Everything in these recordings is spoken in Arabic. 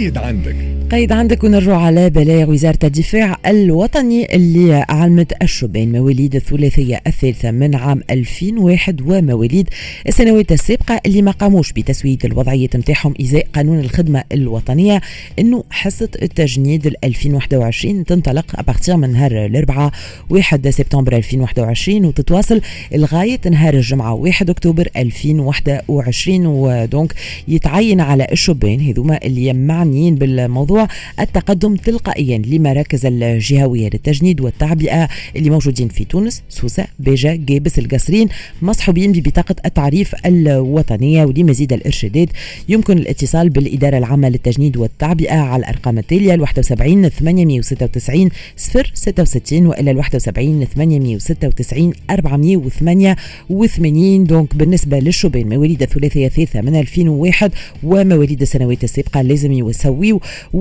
قيد عندك. قيد عندك ونرجع على بلاغ وزارة الدفاع الوطني اللي علمت الشبان مواليد الثلاثية الثالثة من عام 2001 ومواليد السنوات السابقة اللي ما قاموش بتسوية الوضعية نتاعهم إزاء قانون الخدمة الوطنية. إنه حصة التجنيد 2021 تنطلق أبارتيغ من نهار الأربعاء 1 سبتمبر 2021 وتتواصل لغاية نهار الجمعة 1 أكتوبر 2021 ودونك يتعين على الشبان هذوما اللي معنيين بالموضوع. التقدم تلقائيا لمراكز الجهوية للتجنيد والتعبئة اللي موجودين في تونس سوسة باجة قابس القصرين مصحوبين ببطاقة التعريف الوطنية ولمزيد الإرشادات. يمكن الاتصال بالإدارة العامة للتجنيد والتعبئة على الأرقام التالية 71 896 066 وإلى 71 896 488 donc بالنسبة للشبان مواليد الثلاثية الثالثة من 2001 ومواليد السنوات السابقة لازم يسويوا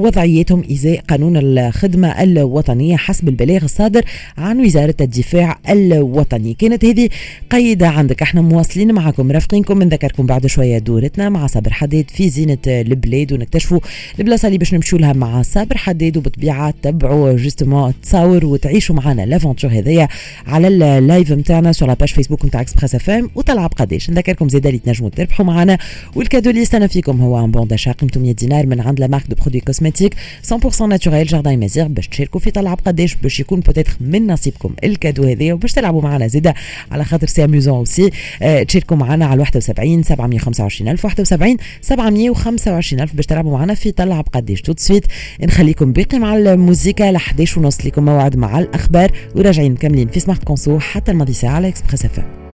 وضعيتهم إزاء قانون الخدمة الوطنية حسب البلاغ الصادر عن وزارة الدفاع الوطني. كانت هذه قيدة عندك. إحنا مواصلين معكم مرافقينكم. نذكركم بعد شوية دورتنا مع صابر حداد في زينة البلاد ونكتشفوا البلاصة اللي باش نمشوا لها مع صابر حداد وبطبيعة تبعوا justement تصاور وتعيشوا معنا l'aventure هذيا على ال live نتاعنا sur la page Facebook نتاع Express FM وتلعب قداش نذكركم زيد اللي تنجموا تربحوا معنا وال cadeau اللي يستنى فيكم هو un bon d'achat قيمته 100 دينار من عند la marque de produits cosmétiques 100% naturels Jardin Mazigh باش تشاركوا في تلعب قداش باش يكون peut-être من نصيبكم ال cadeau هذايا وباش تلعبوا معنا زيدا. على خاطر c'est amusant aussi آه تشاركوا معنا على 71 725 ألف 71 725 ألف باش تلعبوا معنا في تلعب قداش. tout de suite نخليكم باقي مع الموسيقى ل 11 ونص لكم موعد مع الأخبار وراجعين مكملين في Smart Conso حتى الماضي ساعة على Express F